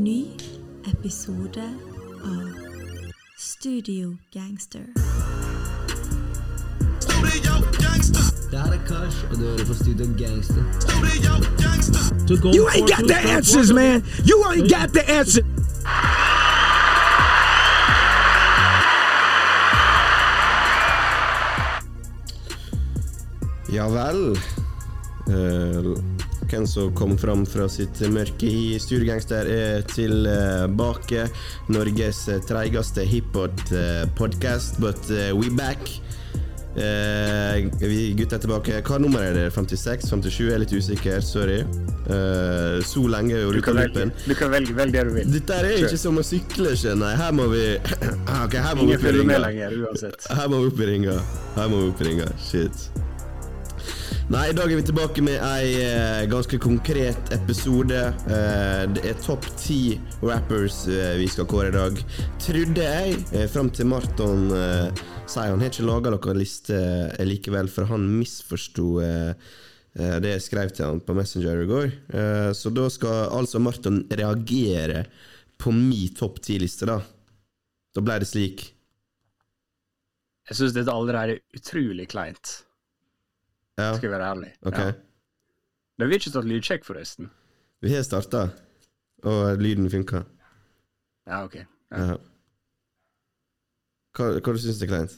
Ny episode av Studio Gangster. Det her er Kash, og du hører på Studio Gangster. You ain't got the answers, man. You ain't got the answers. Ja vel. Eh, hvem som kom fram fra sitt mørke i Sturgangster er tilbake. Norges treigeste hiphop-podkast, but eh, we back. Eh, vi gutta er tilbake. Hva nummer er det? 56? 57? Jeg er litt usikker. Sorry. Eh, så lenge er jo Du kan velge, du kan velge, velge det du vil. Dette er ikke som å sykle, skjønner jeg. Her må vi Ok, her må Ingen følger med lenger uansett. Her må vi opp i ringa. Her må vi opp i ringa. Shit. Nei, i dag er vi tilbake med ei eh, ganske konkret episode. Eh, det er topp ti rappers eh, vi skal kåre i dag. Trodde jeg, fram til Marton sier han har ikke laga noen liste likevel, for han misforsto det jeg skrev til han på Messenger i går. Så da skal altså Marton reagere på min topp ti-liste, da. Da ble det slik. Jeg syns dette allerede er utrolig kleint, Ja, skal jeg være ærlig. ok. Ja. Det har vi ikke tatt lydsjekk, forresten. Vi har starta, og lyden funka. Ja, ok. Ja. Hva, hva syns du er kleint?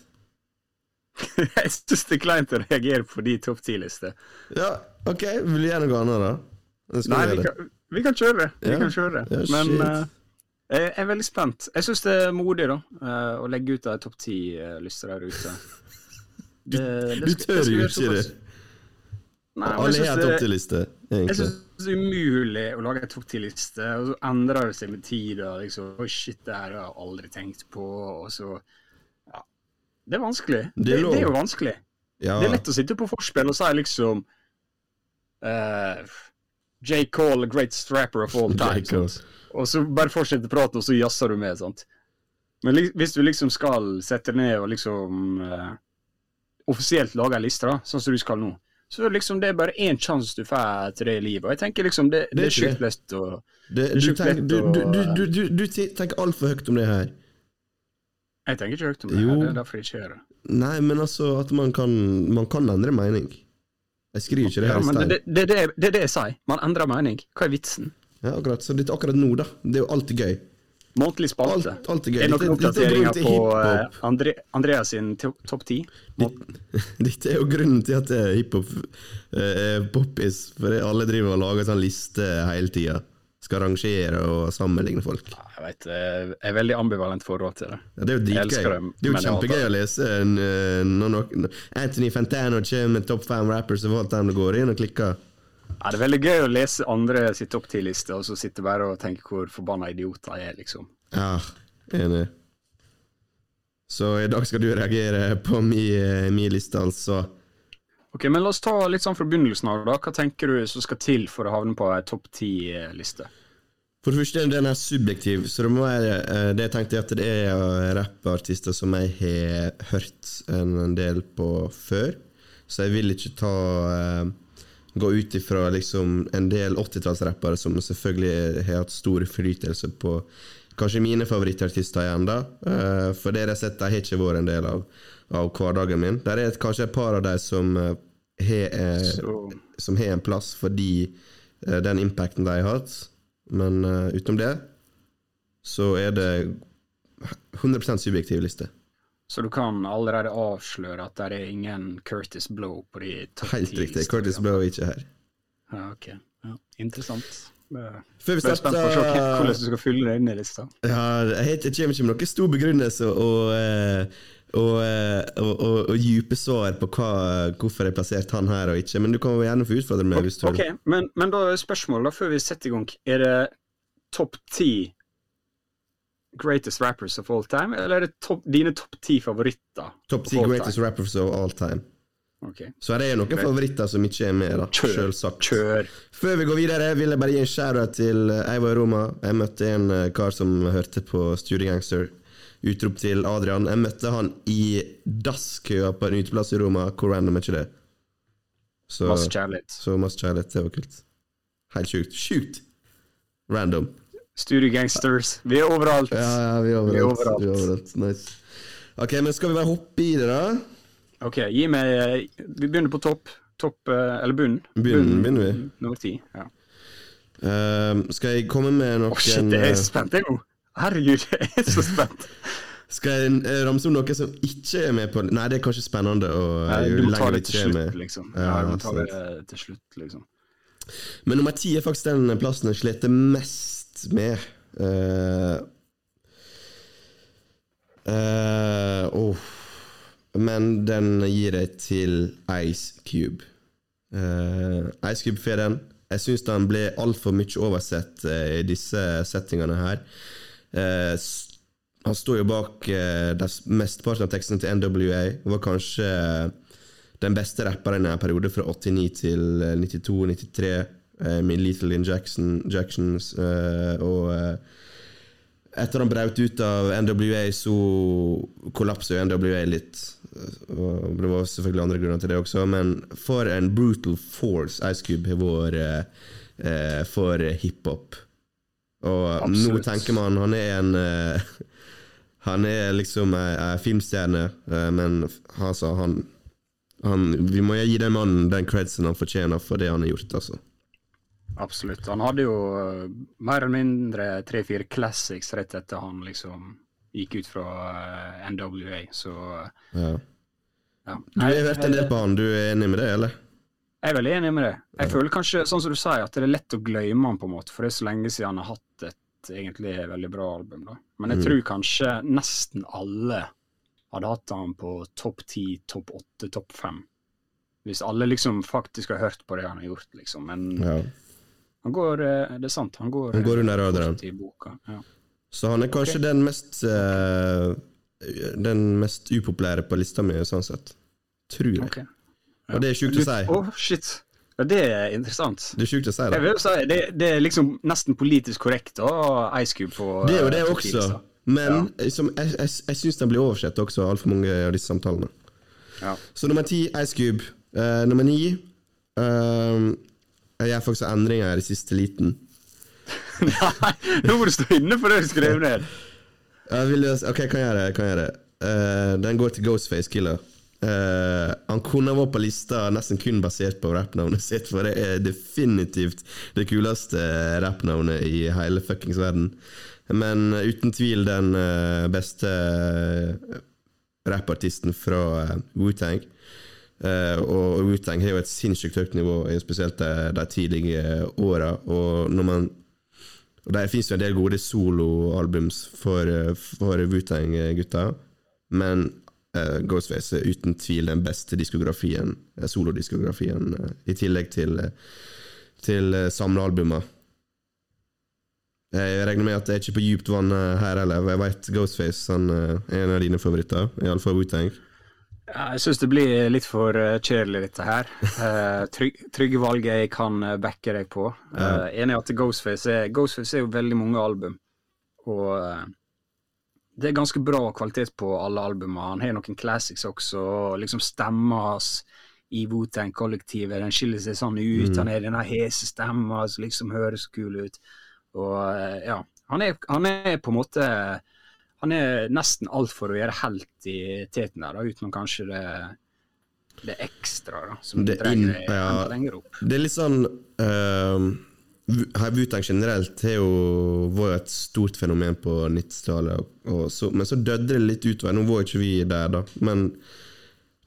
jeg syns det er kleint å reagere på de topp ti-liste. Ja, OK, vil du gjøre noe annet, da? Nei, vi kan, vi kan kjøre. Vi Ja. kan kjøre. Ja, Men eh, jeg er veldig spent. Jeg syns det er modig, da, uh, å legge ut ei topp ti-liste der ute. Det, det Du tør jo ikke det. Nei, jeg Alle synes har topp ti-liste, Jeg egentlig. syns det er umulig å lage en topp ti-liste, og så endrer det seg med tid. Og liksom, oh shit, det her har jeg aldri tenkt på. Og så Ja. Det er vanskelig. Det Det, det, er jo vanskelig. Ja. Det er lett å sitte på forspill og si liksom uh, J. Cole, great strapper of all time. Og så bare fortsette praten, og så jazzer du med. sant? Men hvis du liksom skal sette deg ned og liksom uh, offisielt lage en liste, sånn som du skal nå, så er det liksom det er bare én sjanse du får til det i livet. Og jeg tenker liksom det, det, Det er er sjukt lett å Det, det er du, tenker, du, du, tenker altfor høyt om det her. Jeg tenker ikke høyt om det. Jo. her, Det er derfor jeg ikke gjør det. Nei, men altså at man kan, man kan endre mening. Jeg skriver ikke det her i stein. det, det, det, det, det er det jeg sier. Man endrer mening. Hva er vitsen? Ja, akkurat. Så dette akkurat nå, da. Det er jo alltid gøy. Månedlig spalte. Alt, alt er gøy. Er det noen er oppdateringer på hiphop. eh, Andre, Andreas sin topp ti? Dette er jo grunnen til at er hiphop eh, er poppis, for alle driver og lager sånn liste hele tida. Skal rangere og sammenligne folk. Jeg vet, eh, jeg er veldig ambivalent forhold til det. Ja, det er jo dritgøy. det, er jo kjempegøy å lese eh, når Anthony Fantano kommer med topp fem rappers of all time og går inn og klikker. Ja, det er veldig gøy å lese andre sitt opp til liste, og så sitte bare og tenke hvor forbanna idioter jeg er, liksom. Ja, enig. Så i dag skal du reagere på min, mi liste, altså. Ok, men la oss ta litt sånn fra begynnelsen av, da. Hva tenker du som skal til for å havne på ei topp ti-liste? For det første, den er subjektiv, så det må være eh, Det jeg tenkte at det er eh, rappartister som jeg har hørt en del på før. Så jeg vil ikke ta eh, Gå ut ifra liksom en del 80-tallsrappere som selvfølgelig har hatt stor innflytelse på kanskje mine favorittartister igjen, da. Eh, for det jeg har sett, de har ikke vært en del av, av hverdagen min. Der er kanskje et par av de som eh, har eh, som har en plass fordi den impacten de har hatt. Men utenom det så er det 100% subjektiv liste. Så du kan allerede avsløre at det er ingen Curtis Blow på de topp Helt riktig. Curtis Blow er ikke her. Ja, ok. Ja, interessant. Før vi er spent på starter hvordan du skal fylle denne lista. ja, Jeg jeg kommer ikke med noen stor begrunnelse og, og, og, og, og dype svar på hva, hvorfor jeg plasserte han her og ikke, men du kan gjerne få utfordre meg hvis du Ok, men, men da er spørsmålet, da, før vi setter i gang. Er det topp ti greatest rappers of all time, eller er det top, dine topp ti favoritter? Topp ti 10 greatest time? rappers of all time. Okay. Så det er noen favoritter som ikke er med, da. Kjør. Kjør. Før vi går videre, vil jeg bare gi en shout-out til eh, Jeg var i Roma. Jeg møtte en eh, kar som hørte på Studio Gangster. Utrop til Adrian. Jeg møtte han i dasskøa på en uteplass i Roma. Hvor random er ikke det? Så, Masse kjærlighet. så masse kjærlighet. Det var kult. Helt sjukt. Sjukt! Random. Studio Gangsters. Vi er overalt. Ja, ja, vi er Vi er overalt. overalt. Vi er overalt. Nice. Ok, men skal vi bare hoppe i det, da? OK, gi meg eh, Vi begynner på topp. Topp eh, Eller bunn. Bunnen begynner vi. Nummer ti. Ja. Uh, skal jeg komme med noen oh, shit, jeg er så spent, jeg nå. Herregud, jeg er så spent. Skal jeg eh, ramse om noe som ikke er med på Nei, det er kanskje spennende å Nei, du må ta det til slutt, med. liksom. Ja, Ja, du må ta det til slutt, liksom. Men nummer ti er faktisk den plassen jeg sliter mest med. uh, uh, oh. Men den gir jeg til Ice Cube. Uh, Ice Cube får den. Jeg syns den ble altfor mye oversett uh, i disse settingene her. Uh, han står jo bak uh, mesteparten av teksten til NWA. Var kanskje den beste rapperen i en periode fra 89 til eh, 92-93, eh, med Lethal Injection, Injections eh, og eh, etter han brøt ut av NWA, så kollapset jo NWA litt. Og det var selvfølgelig andre grunner til det også, men for en brutal force Ice Cube har vært eh, eh, for hiphop. Og nå tenker man han er en eh, Han er liksom ei ei filmstjerne, eh, men altså, han, han Vi må gi den mannen den credsen han fortjener for det han har gjort, altså. Absolutt. Han hadde jo eh, mer eller mindre tre-fire classics rett etter han liksom gikk ut fra eh, NWA, så Ja. ja. Du har vært en del på han, du er enig med det, eller? Jeg er veldig enig med det. Jeg føler kanskje, sånn som du sier, at det er lett å glemme han på en måte, for det er så lenge siden han har hatt et egentlig veldig bra album. da. Men jeg Mm. tror kanskje nesten alle hadde hatt han på topp ti, topp åtte, topp fem. Hvis alle liksom faktisk har hørt på det han har gjort, liksom. Men Ja. Han går eh, Det er sant, han går, Han går under eh, radaren. i boka. Ja. Så han er kanskje den mest uh, Den mest upopulære på lista mi, sånn sett. Tror jeg. Ok. Og det er sjukt å si. Oh, shit. Ja, det er interessant. Det er sjukt å si, Jeg vil jo si, det, det er liksom nesten politisk korrekt å Ice Cube på Det er jo det også. Men som, jeg, jeg, jeg syns den blir oversett også, altfor mange av disse samtalene. Ja. Så nummer ti, Ice Cube. Uh, nummer ni Jeg gjør faktisk endringer i siste liten. Nei, nå må du stå inne for det du skrev ned. Ok, kan jeg gjøre det. Kan jeg gjøre det. Uh, den går til Ghostface Killer. Uh, han kunne vært på lista nesten kun basert på rappnavnet sitt, for det er definitivt det kuleste rappnavnet i hele fuckings verden. Men uten tvil den eh, beste rappartisten fra Wu-Tang. Eh, og Wu-Tang har jo et sinnssykt høyt nivå, spesielt de, de tidlige åra. Og når man og Der finnes jo en del gode soloalbums for, eh, for Wu-Tang-gutta, men uh, Ghostface er uten tvil den beste diskografien, eh, solodiskografien, uh, i tillegg til, eh, til uh, samlealbumer. Jeg regner med at jeg er ikke på dypt vann eh, her heller. Jeg vet Ghostface han, eh, er en av dine favoritter, iallfall Wu-Tang. Jeg syns det blir litt for uh, kjedelig, dette her. Uh, trygg, trygge valg jeg kan uh, backe deg på. Uh, enig i at Ghostface er, Ghostface er jo veldig mange album, og uh, det er ganske bra kvalitet på alle albumene. Han har noen classics også, og liksom stemma hans i Wu-Tang-kollektivet, den skiller seg sånn ut. Han har denne hese stemma som liksom høres kul ut. Og ja, han er, han er på en måte han er nesten alt for å gjøre helt i teten der, da, utenom kanskje det, det ekstra da, som Det trenger inn- ja. lenger opp. Det er litt sånn uh, Wutang generelt generelt har jo et stort fenomen på 90-tallet, og- og så- men så døde det litt utover. Nå var ikke vi der, da, men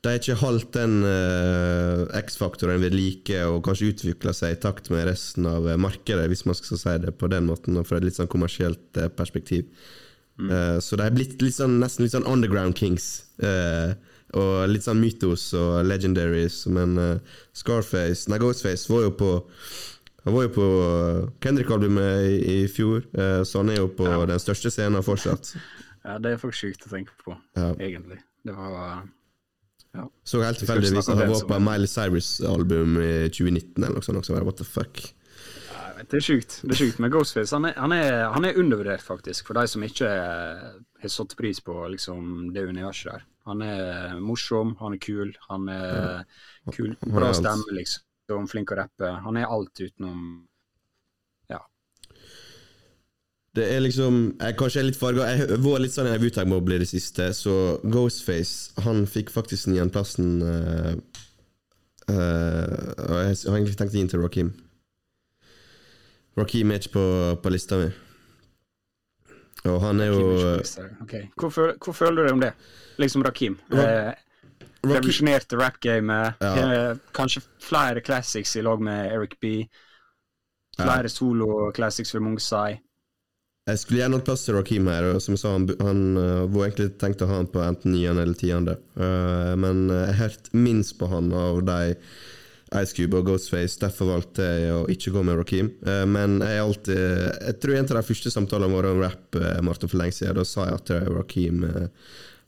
de har ikke holdt den uh, X-faktoren ved like, og kanskje utvikla seg i takt med resten av eh, markedet, hvis man skal si det på den måten, fra et litt sånn kommersielt eh, perspektiv. Eh, så de er blitt litt sånn, nesten litt sånn underground kings. Uh, og litt sånn mytos og legendaries. Men uh, Scarface Nei, Ghostface var jo på Han var jo på Kendrick-albumet i, i fjor, så han er jo på den største scenen fortsatt. Ja, Det er faktisk sjukt å tenke på, Ja. egentlig. Det var Så helt tilfeldigvis at han var på Miley Cyrus-album i 2019 eller noe sånt. Også. What the fuck? Det er sjukt. det er sjukt, med Ghostface han er, han, er, han er undervurdert, faktisk, for de som ikke eh, har satt pris på liksom, det universet der. Han er morsom, han er kul, han er kul, bra stemme, liksom. Flink å rappe. Han er alt utenom Ja. Det er liksom Jeg kanskje er litt farga. Jeg har vært litt sånn i Wutag-boble i det siste, så Ghostface Han fikk faktisk niendeplassen. Uh, uh, og jeg har egentlig tenkt å gi den til Rakim. Rakim er ikke på, på lista mi. Og han er jo okay. Hvor, føl- hvor føler du deg om det? Liksom Rakim. Ra- Eh, Revolusjonerte rap-gamet. Ja. Eh, kanskje flere classics i lag med Eric B. Flere solo-classics for Mungsai. Jeg skulle gjerne hatt plass til Rakim her, og som jeg sa, han, han uh, var egentlig tenkt å ha han på enten niende eller tiende. Uh, men jeg hørte hørt minst på han av de Ice Cube og Ghostface, derfor valgte jeg å ikke gå med Rakim. Uh, men jeg alltid Jeg tror en av de første samtalene våre om rap, uh, Martin, for lenge siden, da sa jeg at Rakeem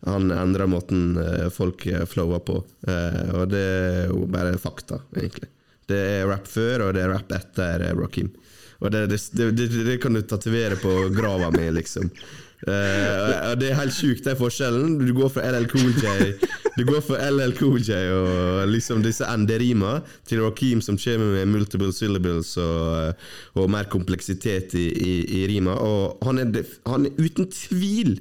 han endra måten folk flowa på, og det er jo bare fakta, egentlig. Det er rap før, og det er rap etter Rakeem. Og det, det, det, det kan du tatovere på grava mi, liksom. Eh, og det er helt sjukt, den forskjellen. Du går fra LL Cool J Du går fra LL Cool J og liksom disse enderima til Rakeem som kommer med multiple syllables og, og mer kompleksitet i, i, i rima. Og han er, han er uten tvil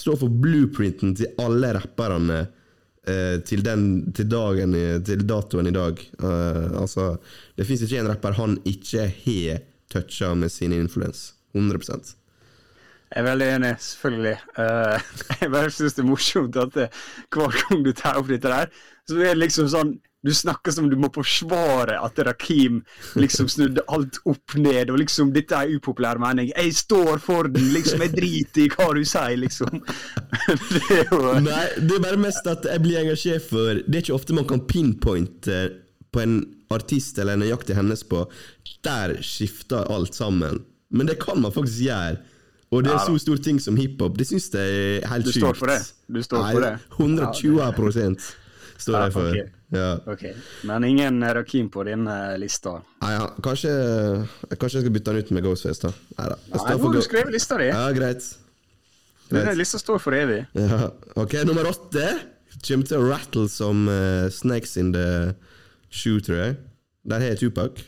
står for blueprinten til alle rapperne eh, til, den, til, dagen, til datoen i dag. Eh, altså, det fins ikke en rapper han ikke har toucha med sin influens. 100 Jeg er veldig enig, selvfølgelig. Uh, jeg bare syns det er morsomt at det, hver gang du tar opp dette der, så er det liksom sånn Du snakker som du må forsvare at Rakim liksom snudde alt opp ned, og liksom 'Dette er upopulær mening'. Jeg står for den, liksom. Jeg driter i hva du sier, liksom. Det er jo Nei, det er bare mest at jeg blir engasjert for Det er ikke ofte man kan pinpointe på en artist eller en nøyaktig hennes på Der skifter alt sammen. Men det kan man faktisk gjøre. Og det er så stor ting som hiphop. Det syns jeg er helt Du sjukt. står for det? Du står Nei, for det? 120% står jeg for. ok. Ja. Okay. Men ingen Rakim på din lista? Nei, ja, kanskje, kanskje jeg skal bytte den ut med Ghostface, da. Neida. Nei, står nå har du skrev skrevet lista di. Ja, greit. Greit. lista står for evig. Ja. Ok, nummer åtte kommer til å rattle som uh, snakes in the shoe, tror jeg. Der har jeg Tupac.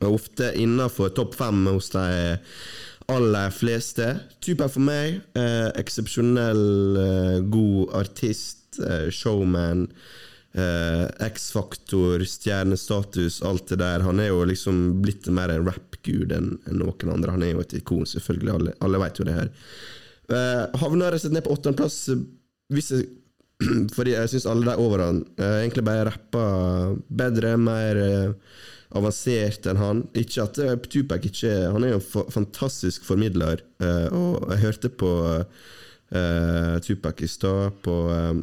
Og ofte innafor topp fem hos de aller fleste. Type for meg, eh, eksepsjonell eh, god artist, eh, showman. eh, X-faktor, stjernestatus, alt det der. Han er jo liksom blitt mer en rappgud enn en noen andre. Han er jo et ikon, selvfølgelig. Alle, alle vet jo det her. Eh, havna rett og slett ned på åttendeplass eh, fordi jeg syns alle de over han eh, egentlig bare rapper bedre, mer eh, avansert enn han. Ikke at uh, Tupac ikke Han er jo en fa fantastisk formidler, eh, og jeg hørte på eh, Tupac i stad, på eh,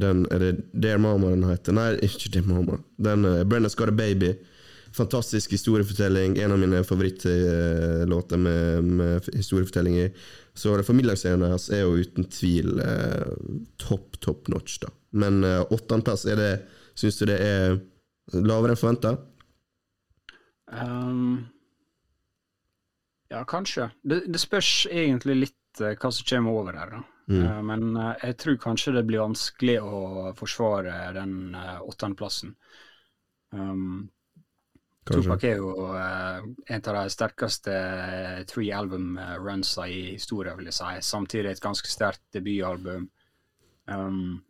den Er det Dear Mama den heter? Nei, ikke Dear Mama. Den uh, Brenda's Got a Baby. Fantastisk historiefortelling. En av mine favorittlåter med, med historiefortelling i. Så formidlingsscenen hans er jo uten tvil eh, topp, topp notch, da. Men eh, åttendeplass, Syns du det er lavere enn forventa? Ehm, ja, kanskje. Det, det spørs egentlig litt uh, hva som kommer over her. da. Mm. Uh, men uh, jeg tror kanskje det blir vanskelig å forsvare den åttendeplassen. Um, Tupac er jo en av de sterkeste three album uh, runsa i historien, vil jeg si. Samtidig et ganske sterkt debutalbum. Um,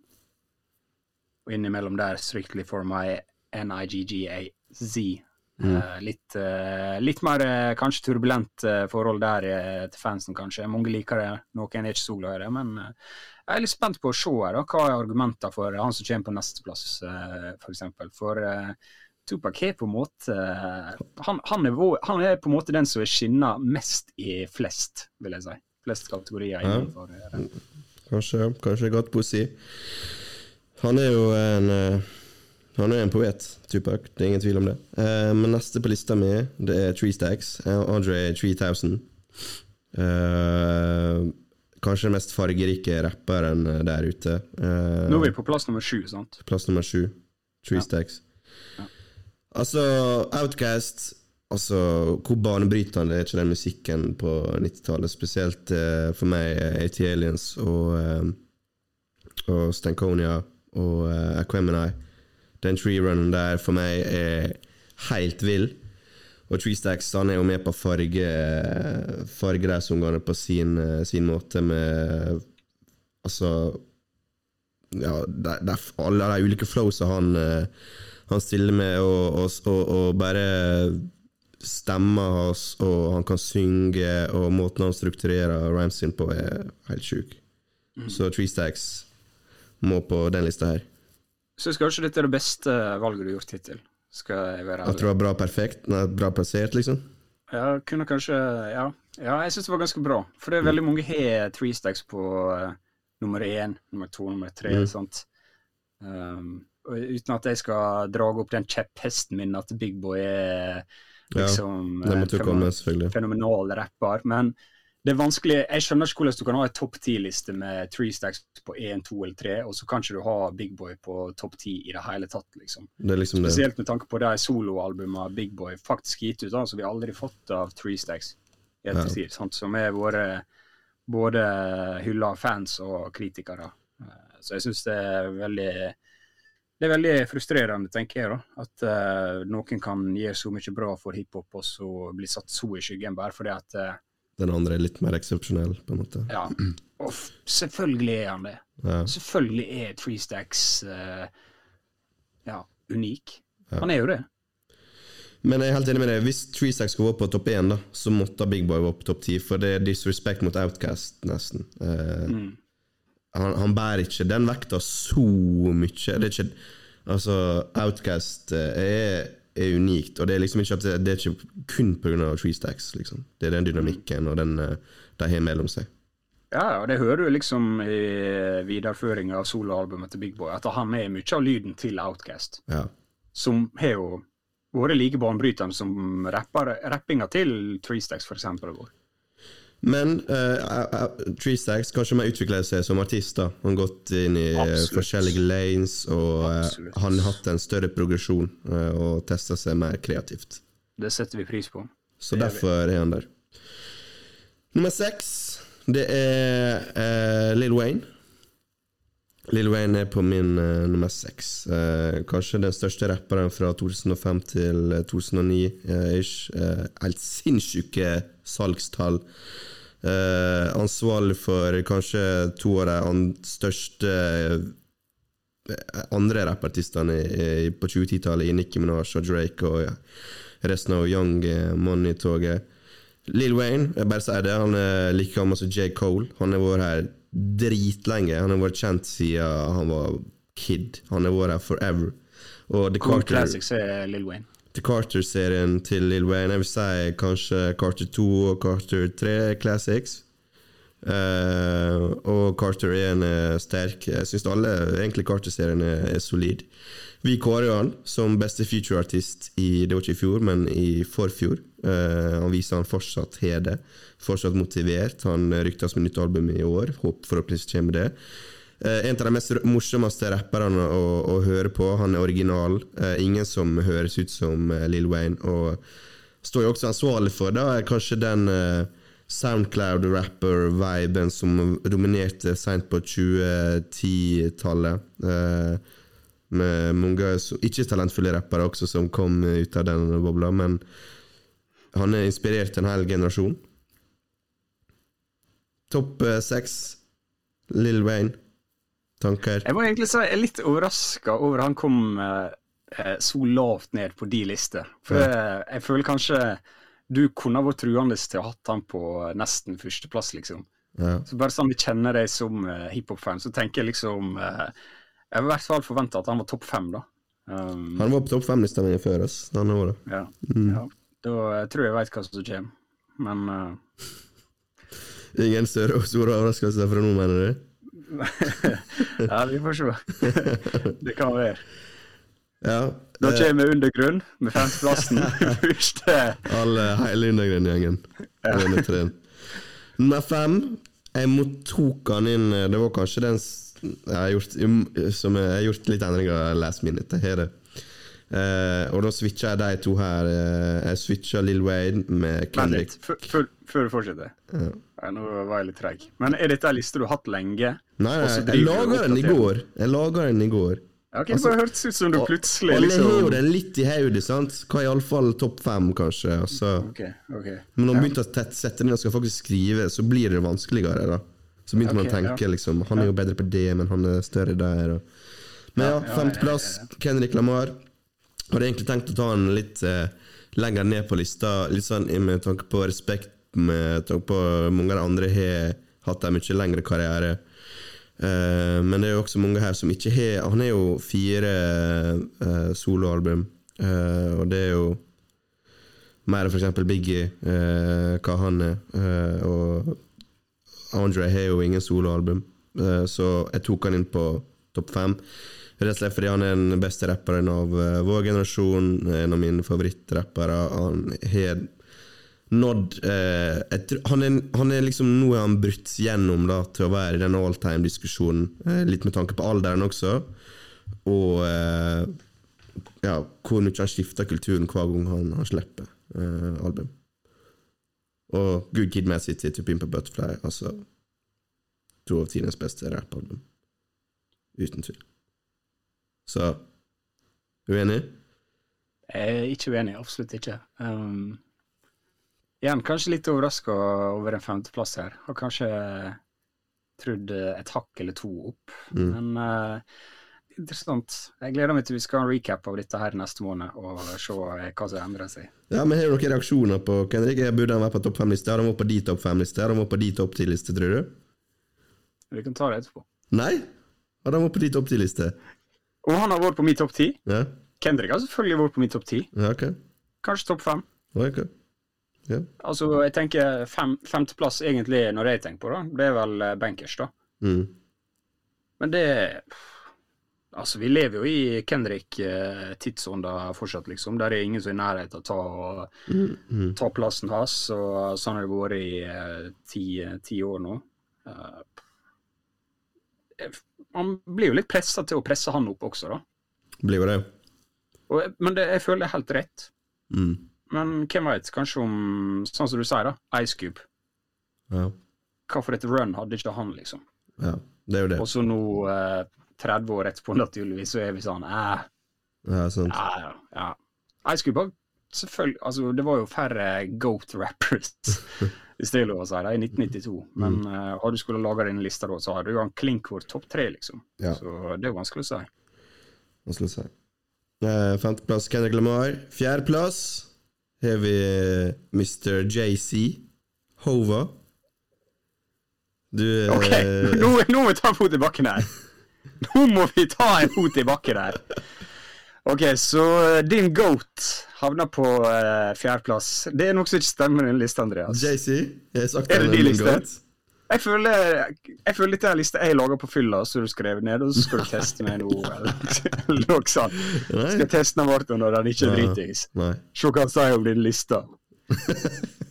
og innimellom der Strictly for my NIGGAZ. Eh, litt, eh, litt mer eh, kanskje turbulent forhold der til fansen, kanskje. Mange liker det, noen er ikke så glad i det. Men jeg er litt spent på å se her, da, hva er argumentene for han som kommer på nesteplass, f.eks. For, for eh, Tupac er på en måte han, han, er han er på en måte den som er skinna mest i flest, vil jeg si. Flest kategorier Ja. innenfor det. Kanskje, kanskje godt poesi. Han er jo en Han er en poet, Tupac. Det er ingen tvil om det. Uh, men neste på lista mi, det er Tree Stacks. Eh, Andre 3000. Uh, kanskje den mest fargerike rapperen eh, der ute. Uh, Nå er vi på plass nummer sju, sant? Plass nummer sju. Tree Ja. Stacks. Altså, Outcast Altså, Hvor banebrytende er ikke den musikken på 90-tallet? Spesielt uh, for meg, eh, AT Aliens og, uh, og Stankonia og uh, Aquemini. Den tree-runnen der for meg er helt vill. Og Treestacks han er jo med på farge farge fargereisungene på sin, sin måte med Altså Ja, det er alle de ulike flowsa han, han stiller med, og, og, og, bare stemma hans, og han kan synge, og måten han strukturerer rhymes sin på, er helt sjuk. Så Treestacks må på den lista her. Syns kanskje dette er det beste valget du har gjort hittil. Skal jeg være ærlig. At du var bra perfekt, nei, bra plassert, liksom? Ja, kunne kanskje Ja, ja jeg syns det var ganske bra. For det er veldig mange har three stacks på uh, nummer én, nummer to, nummer tre. Mm. Sant? Um, og uten at jeg skal dra opp den kjepphesten min at Big Boy er liksom ja, eh, komme, fenomenal rapper. Men det er vanskelig Jeg skjønner ikke hvordan du kan ha en topp ti-liste med three stacks på én, to eller tre, og så kan ikke du ha Big Boy på topp ti i det hele tatt, liksom. Det er liksom. Spesielt med tanke på de soloalbumene Big Boy faktisk gitt ut, da, som vi aldri fått av Three Stacks i ettertid. sant, Som er våre både hylla fans og kritikere. Så jeg syns det er veldig det er veldig frustrerende, tenker jeg, da. At uh, noen kan gjøre så mye bra for hiphop, og så bli satt så i skyggen bare fordi at eh, Den andre er litt mer eksepsjonell, på en måte. Ja. Og selvfølgelig er han det. Ja. Selvfølgelig er Three Stacks eh, ja, unik. Han er jo det. Men jeg er helt enig med deg. Hvis Tree Stacks skulle vært på topp én, da, så måtte Big Boy være på topp ti, for det er disrespect mot Outcast, nesten. Uh, Mm. han, han bærer ikke den vekta så mye. Det er ikke Altså, Outcast eh, er, er unikt, og det er liksom ikke det, det er ikke kun pga. treestacks. Liksom. Det er den dynamikken og den eh, de har mellom seg. Ja, og det hører du liksom i videreføringa av soloalbumet til Big Boy, at han er mye av lyden til Outcast, Ja. som har jo vært like banebrytende som rappinga til Three Stacks, for eksempel. har vært. Men uh, Tree Stacks kanskje har utvikle seg som artist. da Han har gått inn i eh, Absolutt. forskjellige lanes, og uh, han har hatt en større progresjon uh, og testa seg mer kreativt. Det setter vi pris på. Så Det derfor er han der. Nummer seks, det er uh, Lil Wayne. Lil Wayne er på min uh, nummer seks. Uh, kanskje den største rapperen fra 2005 til eh, 2009. eh, ish. Uh, helt sinnssyke salgstall. Eh, ansvarlig for kanskje to av de største eh, andre rappartistene på 2010-tallet, i Nicki Minaj og Drake og ja, resten av Young eh, Money-toget. Lil Wayne, jeg bare sier det, han er like gammel som J. Cole. Han har vært her dritlenge. Han har vært kjent siden han var kid. Han har vært her forever. Og The Cool Carter, Classics er Lill Wayne. The Carter-serien til Lil Wayne, jeg vil si kanskje Carter 2 og Carter 3 Classics. Uh, og Carter 1 er sterk. Jeg syns alle egentlig Carter-seriene er, er solid. Vi kårer han som beste future-artist i Det var ikke i fjor, men i forfjor. Eh, han viser han fortsatt har det. Fortsatt motivert. Han ryktes med nytt album i år. Håper forhåpentligvis kommer det. Eh, en av de mest morsomste rapperne å, å høre på. Han er original. Eh, ingen som høres ut som eh, Lil Wayne. Og står jo også ansvarlig for er kanskje den Soundcloud-rapper-viben som dominerte seint på 2010-tallet. Eh, med mange ikke talentfulle rappere også som kom ut av den bobla, men han har inspirert en hel generasjon. Topp seks, Lil Wayne. Tanker? Jeg må egentlig si jeg er litt overraska over han kom eh, eh, så lavt ned på de lister. For ja. jeg føler kanskje du kunne vært truende til å ha hatt han på nesten førsteplass, liksom. Ja. Så bare sånn vi kjenner deg som uh, hiphop-fan, så tenker jeg liksom eh, Jeg har i hvert fall forventa at han var topp fem, da. Um, Han var på topp fem-lista mi før oss. Han året. ja. Mm. ja. Da jeg tror jeg jeg veit hva som kommer. Men uh... Ingen større store overraskelser fra nå, mener du? Ja, vi får se. det kan være. Ja. Da eh, kommer Undergrunn med femteplassen. Alle hele Undergrunn-gjengen. Treen. Nummer fem Jeg mottok han inn eh, Det var kanskje den jeg har gjort, som jeg har gjort litt endringer last minute. Her. det. Eh, og da switcha jeg de to her. Jeg switcha Lill Wayne med Vent Kendrick. litt, før du fortsetter. Ja. Ja, nå var jeg litt treig. Men er dette en liste du har hatt lenge? Nei, nei, jeg laga den i går. Jeg laga den i går. Ok, Det bare hørtes ut som du plutselig Alle har jo liksom den litt i hodet, sant? Hva iallfall topp fem, kanskje. Altså. Okay, okay. Men når man begynte å tett- sette ned og skal faktisk skrive, så blir det vanskeligere. da Så begynte man å tenke ja. liksom Han er jo bedre på det, men han er større der. Og. Men ja, femteplass, Kendrick Lamar. Hadde egentlig tenkt å ta han litt eh, lenger ned på lista, litt sånn med tanke på respekt, med tanke på mange av de andre har hatt en mye lengre karriere. Uh, men det er jo også mange her som ikke har Han har jo fire uh, soloalbum, uh, og det er jo mer enn f.eks. Biggie, hva han er. Og Andre har jo ingen soloalbum, så jeg tok han inn på topp fem. Rett og slett fordi han er den beste rapperen av vår generasjon, en av mine favorittrappere. Han har nådd eh, jeg han, er, han er liksom Nå er han brutt gjennom da, til å være i den all time-diskusjonen, eh, litt med tanke på alderen også. Og eh, ja, hvor mye han skifter kulturen hver gang han, han slipper eh, album. Og Good Kid Mad City to Pimp Butterfly, altså To av tidenes beste rappalbum. Uten tvil. Så Uenig? Jeg er ikke uenig, absolutt ikke. Um, igjen, kanskje litt overraska over en femteplass her. Har kanskje trodd et hakk eller to opp. Mm. Men uh, interessant. Jeg gleder meg til vi skal ha en recap av dette her neste måned, og se eh, hva som endrer seg. Ja, men Har noen reaksjoner på Kendrick? Burde han være på topp fem-liste? Har han vært på de topp fem-liste? Har han vært på de topp ti-liste, tror du? Vi kan ta det etterpå. Nei? Har han vært på de topp ti-liste? Og han har vært på min topp ti. Ja? Kendrick har selvfølgelig vært på min topp ti. ja, ok. Kanskje topp fem. ok. Ja. Altså, jeg tenker fem, femteplass egentlig, når jeg tenker på det, det er vel eh, bankers, da. Mm. Men det Altså, vi lever jo i Kendrick-tidsånda fortsatt, liksom. Der er ingen som er i nærheten av å ta, Mm. ta plassen hans. Og sånn har det vært i uh, ti, ti år nå. Uh, man blir jo litt pressa til å presse han opp også, da. Blir jo det. Og, men det, jeg føler det er helt rett. Mm. Men hvem veit, kanskje om, sånn som du sier, da, Ice Cube. Ja. Hva for et run hadde ikke han, liksom? ja. Det er jo det. Og så nå, eh, 30 år etterpå, naturligvis, så er vi sånn eh, Ja, sant. Ja, ja. Ice Cube har selvfølgelig Altså, det var jo færre goat rappers, hvis det er lov å si, da, i 1992. Men Mm. uh, hadde du skulle lage din lista da, så hadde du jo han klink vært topp tre, liksom. Ja. Så det er jo vanskelig å si. Vanskelig å si? Eh, Femteplass Kendrick Lamar. Fjerdeplass har vi eh, Mr. JC. Hova. Du eh, OK, nå, nå må vi ta en fot i bakken her. Nå må vi ta en fot i bakken her. OK, så eh, din goat havner på uh, fjerdeplass. Det er noe som ikke stemmer i den lista, Andreas. JC. Jeg har sagt Er det din liste? goat. Jeg føler, jeg føler dette er en liste jeg lager på fylla, så du skrev ned, og så skal du teste meg nå, eller noe sånt. Skal teste den Martin når den ikke er dritings. Se hva han sier om din liste.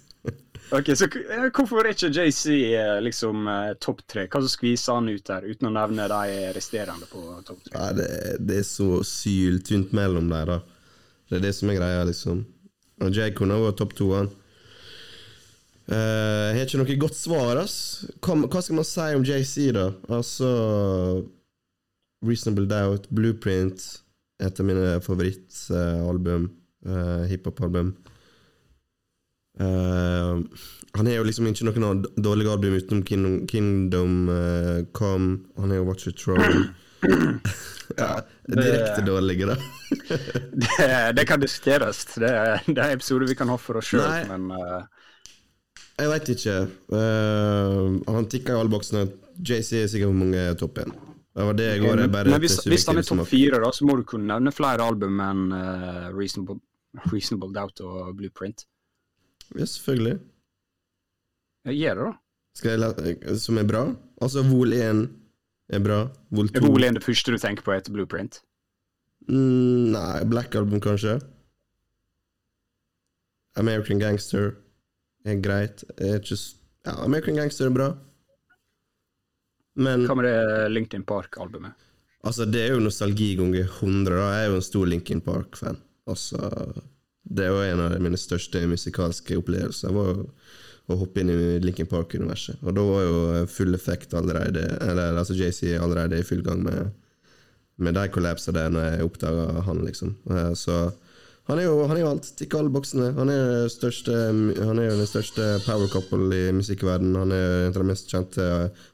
Ok, så eh, Hvorfor er ikke JC eh, liksom eh, topp tre? Hva som skviser han ut der, uten å nevne de resterende på topp tre? Det, det er så syltynt mellom der, da. Det er det som er greia, liksom. Og Jay kunne vært topp to, han. Eh, jeg har ikke noe godt svar, ass. Hva, skal man si om JC, da? Altså Reasonable Doubt, Blueprint, et av mine favorittalbum. Uh, Hiphop-album. Uh, han har jo liksom ikke noen dårlig dårlige album utenom Kingdom, Kingdom uh, Come. Han har jo Watch Your Throne. ja, direkte dårlige, da. Det, det kan diskuteres. Det, det er en episode vi kan ha for oss sjøl, men eh, Jeg veit ikke. Uh, han tikka i alle boksene. JC er sikkert på mange topp én. Det var det jeg går. Bare men hvis, hvis han er topp fire, da, så må du kunne nevne flere album enn uh, Reasonable, Reasonable Doubt og Blueprint. Ja, selvfølgelig. Jeg gjør det, da. Jeg la, som er bra? Altså, Vol 1 er bra. Vol 2 Er Vol 1 det første du tenker på etter Blueprint? Mm, nei, Black Album, kanskje. American Gangster er greit. Ikke, ja, American Gangster er bra. Men Hva med det LinkedIn Park-albumet? altså, det er jo nostalgi ganger 100. Da. Jeg er jo en stor Linkin Park-fan. Altså, det er jo en av mine største musikalske opplevelser. var jo å hoppe inn i Linkin Park-universet. Og da var jo full effekt allerede Eller altså JC allerede i full gang med med de kollapsa der når jeg oppdaga han, liksom. Eh, så han er jo, han er jo alt. Tikker alle boksene. Han er, største, han er jo den største power couple i musikkverdenen. Han er en av de mest kjente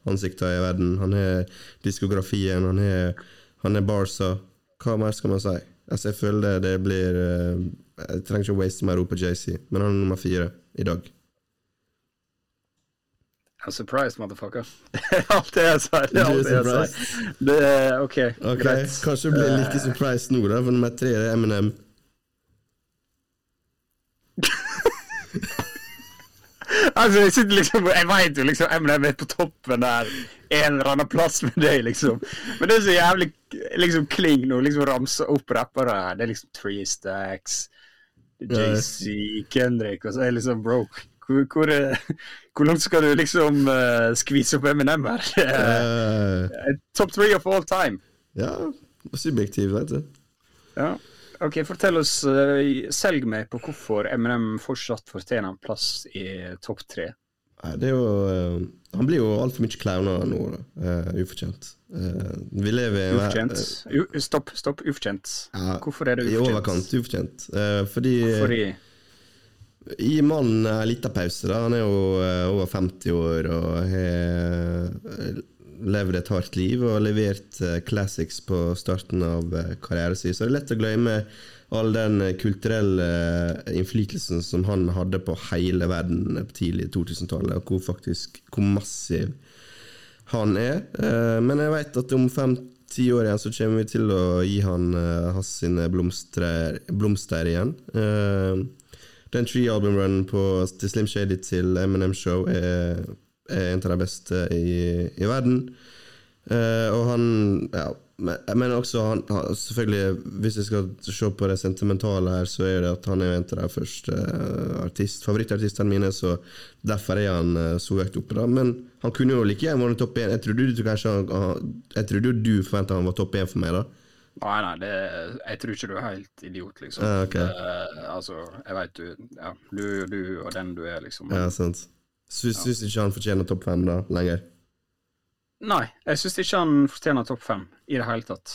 ansiktene i verden. Han er diskografien, han er, han er Barca. Hva mer skal man si? Altså, jeg føler det, det blir eh, Jeg trenger ikke å waste mer ord på JC, men han er nummer fire i dag. I'm surprised, motherfucker. Er alt det jeg sier. Det er alt det jeg sier. Det er OK, Ok, greit. Kanskje du blir like surprised nå, da, for nummer tre er Eminem. Altså, jeg sitter liksom Jeg vet jo liksom Eminem er på toppen der en eller annen plass med deg, liksom. Men det er så jævlig liksom kling nå, liksom ramse opp rappere. Det er liksom Three Stacks, JC, Kendrick, og så er liksom bro. Hvor, hvor, hvor langt skal du liksom uh, skvise opp Eminem her? Er- Eh, Top three of all time. ja, subjektiv, vet du. Ja. Ok, Fortell oss, eh, selg meg på hvorfor Eminem fortsatt fortjener en plass i topp tre. Det er jo eh, Han blir jo altfor mye clowna nå, da. Eh, ufortjent. Vi lever i en ver- Ufortjent. U stopp, stopp. Ufortjent. Ja, Hvorfor er det I overkant ufortjent. Fordi Fordi Gi mannen en liten pause. da Han er jo over 50 år og har levd et hardt liv og levert eh, classics på starten av eh, karrieren sin. Så det er lett å glemme all den eh, kulturelle innflytelsen som han hadde på hele verden på tidlig 2000-tallet, og hvor faktisk hvor massiv han er. Men jeg vet at om fem-ti år igjen så kommer vi til å gi han hans sine blomster, blomster igjen. Den tre-album-runnen til Slim Shady til Eminem Show er, er en av de beste i, i verden. Uh, og han ja, men, også han, han Selvfølgelig, hvis jeg skal se på det sentimentale her, så er det at han er en av de første uh, artist, favorittartistene mine, så derfor er han uh, så høyt oppe. da Men han kunne jo like gjerne vært topp én. Jeg trodde du kanskje han, Jeg trodde du forventa han var topp én for meg, da. Nei, nei, det, jeg tror ikke du er helt idiot, liksom. Ah, okay. det, altså, jeg veit du Ja, du, du og den du er, liksom. Ja, sant. Syns, syns ikke han fortjener topp fem da, lenger? Nei, jeg syns ikke han fortjener topp fem i det hele tatt.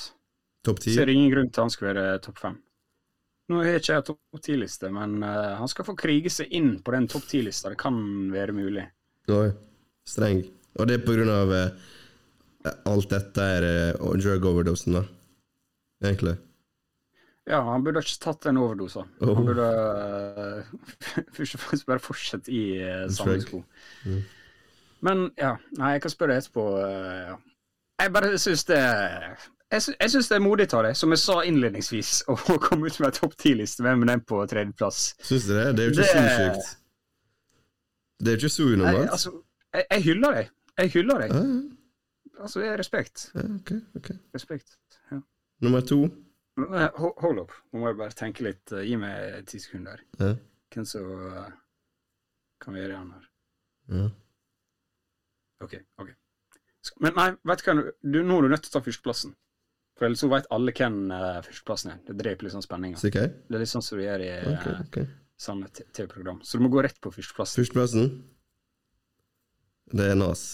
Topp ti? Ser ingen grunn til han skal være topp fem. Nå har ikke jeg topp ti-liste, men uh, han skal få krige seg inn på den topp ti-lista. Det kan være mulig. Oi, streng. Og det er på grunn av uh, alt dette er uh, drug overdosen, da. Egentlig. Ja, han burde ikke tatt den overdosen. Oh. Han burde eh, først og fremst bare fortsette i uh, samme sko. sko. Men ja, nei, jeg kan spørre etterpå. Uh, ja. Jeg bare syns det jeg, sy jeg syns det er modig av deg, som jeg sa innledningsvis, å komme ut med en topp ti-liste med Eminem på tredjeplass. Syns du det? Det er jo ikke Det- så sjukt. Det er jo ikke så unormalt. altså, jeg, jeg hyller deg. Jeg hyller deg. Ja, Altså, er respekt. ja, ok, ok. Respekt. Ja. Nummer to. Eh, ho- Hold opp, nå må jeg bare tenke litt. eh, Gi meg ti sekunder. Ja. Hvem som Kan kan være han her? Ja. OK. ok. Men nei, vet du hva, du, nå er du nødt til å ta førsteplassen. For ellers så vet alle hvem uh, førsteplassen er. Det dreper litt sånn spenninga. Okay. Det er litt sånn som du gjør i uh, ok. samme TV-program. Så du må gå rett på førsteplassen. Førsteplassen. Det er Nas.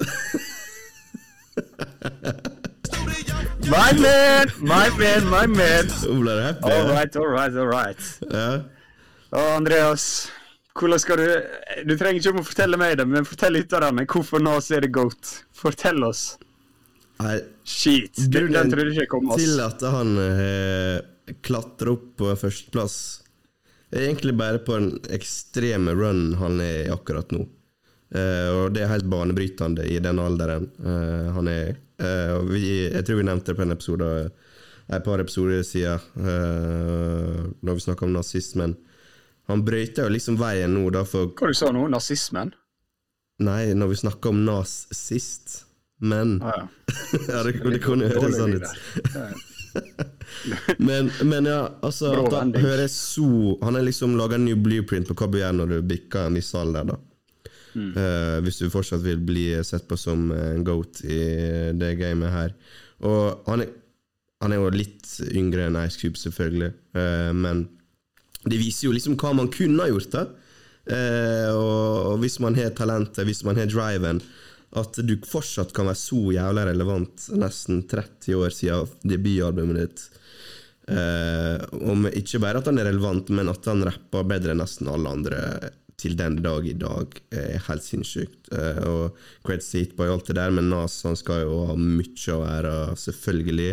My man! My man, my man! Nå ble happy. All right, all right, all right. Ja. Å, Andreas. Hvordan skal du Du trenger ikke om å fortelle meg det, men fortell lytterne hvorfor Nas er det goat. Fortell oss. Nei, Shit. Den, den Grunnen trodde ikke jeg kom, til at han eh, klatrer opp på førsteplass, er egentlig bare på den ekstreme run han er i akkurat nå. Eh, og det er helt banebrytende i den alderen eh, han er. Eh, vi, jeg tror vi nevnte det på en episode et par episoder siden, uh, når vi snakka om nazismen. Han brøyta jo liksom veien nå, da, for Hva du sa nå? Nazismen? Nei, når vi snakka om nas sist. Men Ah, ja. ja, det, det kunne høres sånn ut. Men, men ja, altså at han hører så Han har liksom laga en ny blueprint på hva du gjør når du bikker en viss alder, da. Eh, hvis du fortsatt vil bli sett på som en goat i det gamet her. Og han er, han er jo litt yngre enn Ice Cube, selvfølgelig, uh, men det viser jo liksom hva man kunne ha gjort, da. uh, og, og hvis man har talentet, hvis man har driven At du fortsatt kan være så jævla relevant nesten 30 år siden debutalbumet ditt. Uh, om ikke bare at han er relevant, men at han rapper bedre enn nesten alle andre til den dag i dag, er helt sinnssykt. Eh, og creds Hitboy og alt det der, men Nas han skal jo ha mye å være, selvfølgelig.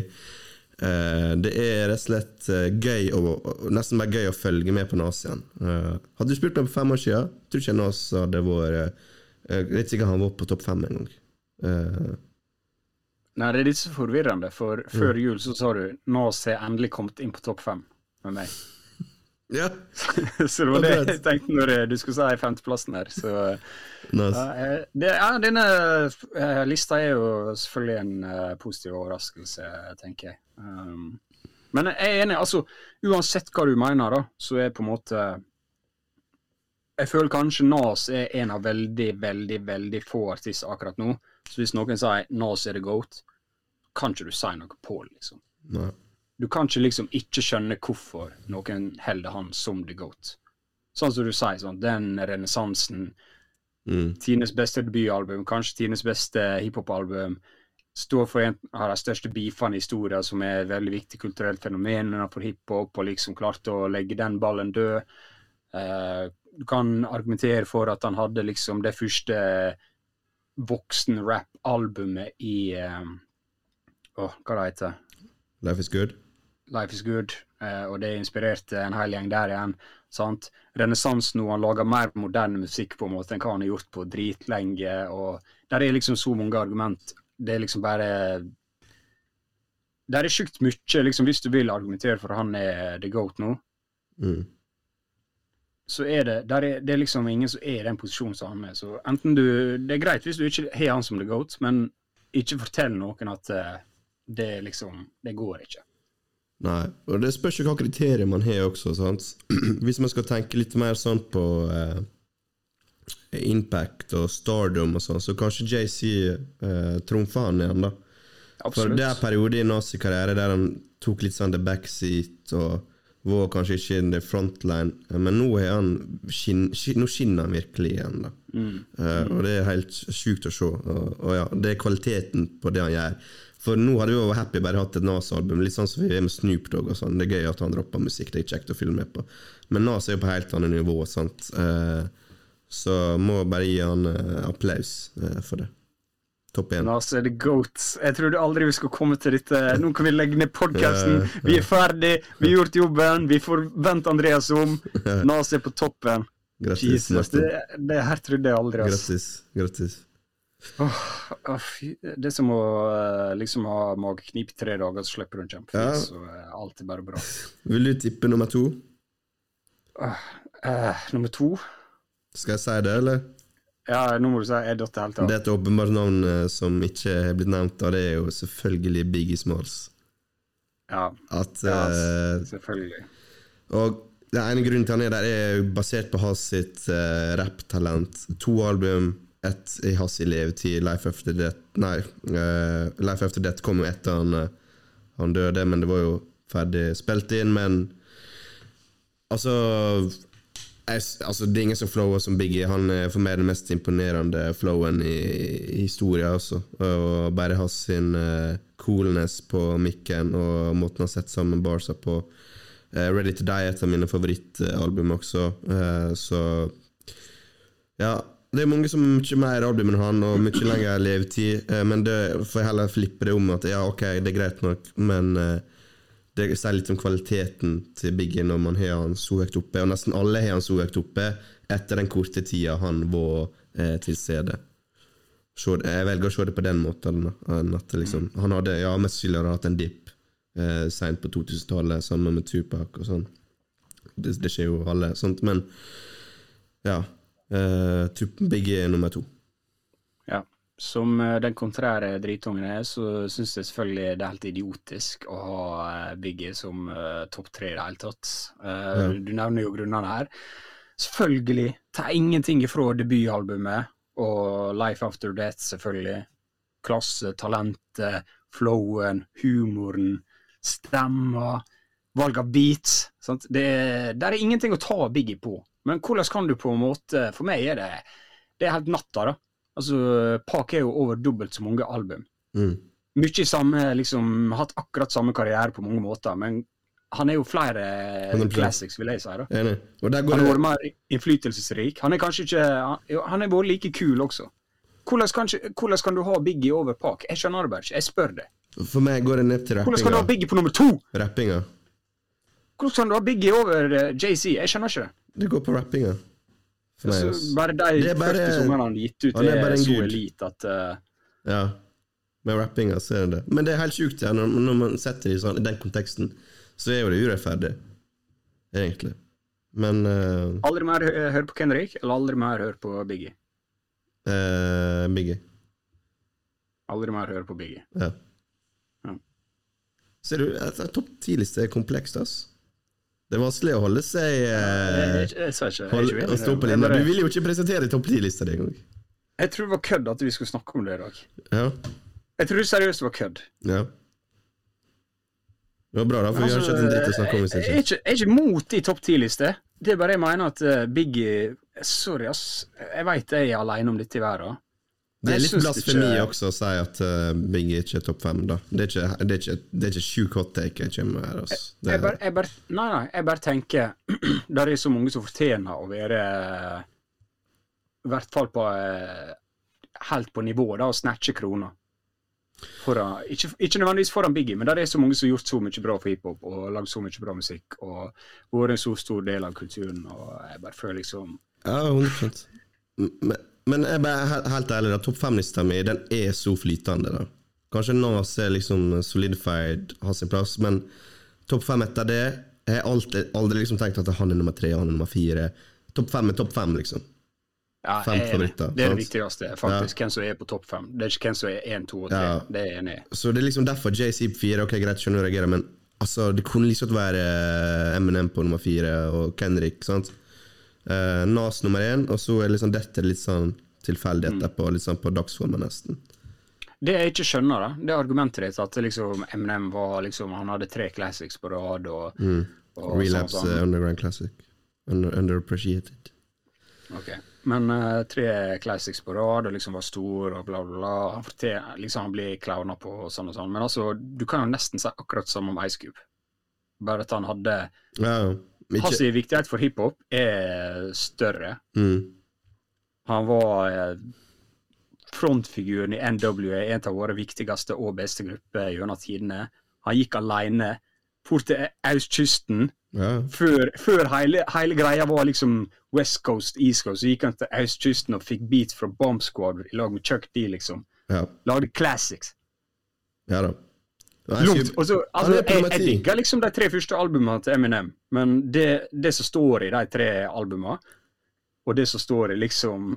Eh, det er rett og slett eh, gøy å, nesten bare gøy å følge med på Nas igjen. Eh, hadde du spurt meg for fem år siden, tror ikke Nas hadde vært eh, Jeg vet ikke om han var på topp fem engang. Uh, Nei, det er litt så forvirrende, for før jul så sa du Nas har endelig kommet inn på topp fem med meg. Ja, så det var det jeg tenkte når du skulle si femteplassen her. Så nice. ja, eh, det, ja, denne eh, lista er jo selvfølgelig en eh, positiv overraskelse, tenker jeg. Um, men jeg er enig, altså uansett hva du mener, da, så er på en måte Jeg føler kanskje Nas er en av veldig, veldig, veldig få artister akkurat nå. Så hvis noen sier Nas er the goat, kan ikke du si noe på det, liksom. Nei. Du kan ikke liksom ikke skjønne hvorfor noen holder han som the goat. Sånn som du sier, sånn, den renessansen, Mm. Tines beste debutalbum, kanskje Tines beste hiphopalbum. står for en av de største beefene i historien, som er et veldig viktig kulturelt fenomen for hiphop, og liksom klarte å legge den ballen død. Uh, du kan argumentere for at han hadde liksom det første voksen-rap-albumet i eh, Åh, hva det heter Life is good. Life is Good, eh, og det inspirerte en hel gjeng der igjen. sant? Renessansen nå, han lager mer moderne musikk på en måte enn hva han har gjort på dritlenge. og Der er liksom så mange argument. Det er liksom bare Der er sjukt mye, liksom, hvis du vil argumentere for at han er the goat nå, Mm. så er det er, det er liksom ingen som er i den posisjonen som han er. Så enten du Det er greit hvis du ikke har han som the goat, men ikke fortell noen at eh, det liksom Det går ikke. Nei, og det spørs jo hva kriterier man har også. Sant? Hvis man skal tenke litt mer sånn på eh, impact og stardom og sånn, så kanskje JC eh, trumfer han igjen, da. For det er en periode i Nas karriere der han tok litt sånn the backseat og var kanskje ikke in the frontline, men nå han skinn, skin, nå skinner han virkelig igjen. da. Eh, og det er helt sjukt å se. Og, og ja, det er kvaliteten på det han gjør. For nå hadde vi jo happy bare hatt et Nas-album, litt sånn som vi er med Snoop Dogg og sånn. Det er gøy at han dropper musikk, det er kjekt å følge med på. Men Nas er jo på helt annet nivå, sant. Eh, så må bare gi han eh, applaus eh, for det. Topp én. Nas er the goat. Jeg trodde aldri vi skulle komme til dette. Nå kan vi legge ned podkasten. Vi er ferdig, vi har gjort jobben. Vi får vente Andreas om. Nas er på toppen. Grattis. Jesus, det, det her trodde jeg aldri. Altså. Grattis. Grattis. Oh, fy- det er som å eh, liksom ha mageknip tre dager, så slipper du en kjempefis. Ja. Så er alt er bare bra. Vil du tippe nummer to? Eh, nummer to Skal jeg si det, eller? Ja, nå må du si jeg datt helt av. Det er et åpenbart navn eh, som ikke er blitt nevnt, og det er jo selvfølgelig Biggie Smalls. Ja, At, ja, eh, selvfølgelig. og den ene grunnen til han er der, er basert på hans sitt uh, rapptalent. To album, ett i hans levetid. Life After Death Nei, uh, Life After Death kom jo etter han, eh, han døde, men det var jo ferdig spilt inn. Men altså jeg, altså, det er ingen som flower som Biggie. Han er for meg den mest imponerende flowen i, i historien. Også. Og bare hans sin uh, coolness på mikken og måten han setter sammen barsa på. Uh, Ready to Die er et av mine favorittalbum også. uh, så ja. Det er mange som har mye mer album enn han, og mye lengre levetid. Eh, men det får jeg heller flippe det om at ja, ok, det er greit nok, men eh, det sier litt om kvaliteten til Biggie når man har han så høyt oppe, og nesten alle har han så høyt oppe etter den korte tida han var eh, til stede. Jeg velger å se det på den måten. at liksom, han hadde ja, mest sannsynlig hatt en dipp eh, seint på 2000-tallet, sammen med Tupac og sånn. Det, det skjer jo alle, sånt, men ja. Eh, Tup- Biggie er nummer to. Ja. Som eh, den kontrære dritungen er, så syns jeg selvfølgelig det er helt idiotisk å ha eh, Biggie som uh, topp tre i det hele tatt. Uh, Ja. Du nevner jo grunnene her. Selvfølgelig. Ta ingenting ifra debutalbumet og Life After Death, selvfølgelig. Klasse, talentet, flowen, humoren, stemma, valg av beats. Sant? Det, der er ingenting å ta Biggie på. Men hvordan kan du på en måte For meg er det det er helt natta, da. Altså, Park er jo over dobbelt så mange album. Mm. Mye samme, liksom, hatt akkurat samme karriere på mange måter, men han er jo flere 100%. classics, vil jeg si. da. Enig. Han har det vært mer innflytelsesrik. Han er kanskje ikke Han er vært like kul også. Hvordan kan, hvordan kan du ha Biggie over Park? Jeg skjønner det bare ikke. Jeg spør det. For meg går det ned til Hvordan kan du ha. Biggie på nummer to? Rappinga. Hvordan kan du ha Biggie over eh, JC? Jeg skjønner ikke det. Det går på rappinga. Altså. bare de Det er bare- første sangene han har gitt ut, han er er, en så elite at uh... Ja. Med rappinga så er det. Men det er helt sjukt, ja. Når, når man setter det i, sånn, i den konteksten, så er jo det urettferdig. Egentlig. Men uh... Aldri mer hø- hør på Kendrick, eller aldri mer hør på Biggie. Uh, Biggie. Aldri mer hør på Biggie. Ja. Ja. Ser du, topp ti-liste er komplekst, ass. Det er vanskelig å holde seg eh, jeg, jeg, sa ikke, jeg, hold, ikke uenig å stå det. på linja. Du vil jo ikke presentere topp ti-lista di engang. Jeg tror det var kødd at vi skulle snakke om det i dag. Ja. Jeg tror seriøst det var kødd. ja. Det var bra, da, for vi har ikke hatt en dritt å snakke om. Jeg, Altså, jeg er ikke. jeg er ikke mot de topp ti-lister. Det er bare jeg mener at uh, Biggie Sorry, ass. Jeg veit jeg er aleine om dette i verden. Det er litt blasfemi ikke- også å si at uh, Biggie ikke er topp fem, da. Det er ikke, det er ikke, det er ikke sjuk hot take jeg kommer med her, altså. Det, Jeg bare, jeg bare, nei, nei, jeg bare tenker Der er så mange som fortjener å være I hvert fall på eh, helt på nivå da, og snatche kroner. Foran, ikke, ikke nødvendigvis foran Biggie, men der er så mange som har gjort så mye bra for hiphop og lagd så mye bra musikk og vært en så stor del av kulturen. og Jeg bare føler liksom Ja, 100 Men, men jeg bare helt, ærlig, da, topp fem-lista mi den er så flytende. da Kanskje Nas er liksom solidified, har sin plass, men topp fem etter det Jeg har alltid, aldri liksom tenkt at han er nummer tre, han er nummer fire. Topp fem er topp fem, liksom. ja, Fem jeg er favoritter, Det er det viktigste, faktisk. Hvem som er på topp fem. Det er ikke hvem som er én, to og tre. Ja. Det er enig. Så det er liksom derfor JC på fire. Ok, greit, skjønner du reagerer, men altså, det kunne liksom være eh, Eminem på nummer fire og Kendrick. sant? Eh, Nas nummer én, og så er liksom dette litt sånn tilfeldig Mm. etterpå. Litt sånn på dagsformen, nesten. Det jeg ikke skjønner, da, det er argumentet ditt at liksom Eminem var liksom Han hadde tre classics på rad og, og Relapse sånn, sånn. Underground Classic. Under, underappreciated. Ok. Men uh, tre classics på rad og liksom var stor og bla, bla, bla. Han, fortjener- liksom, han blir clowna på og sånn og sånn. Men altså, du kan jo nesten si akkurat samme om Ice Cube. Bare at han hadde Ja, Hans viktighet for hiphop er større. mm, Han var eh, frontfiguren i NWA, en av våre viktigste og beste grupper gjennom tidene. Han gikk alene fort til østkysten. ja, Før, før hele, hele greia var liksom West Coast, East Coast, så gikk han til østkysten og fikk beats fra Bomb Squad i lag med Chuck D, liksom. ja, Lagde classics. ja da. Og Ice Lungt. Cube- Og så, han altså, jeg, jeg digger liksom de tre første albumene til Eminem, men det, det som står i de tre albumene, og det som står i liksom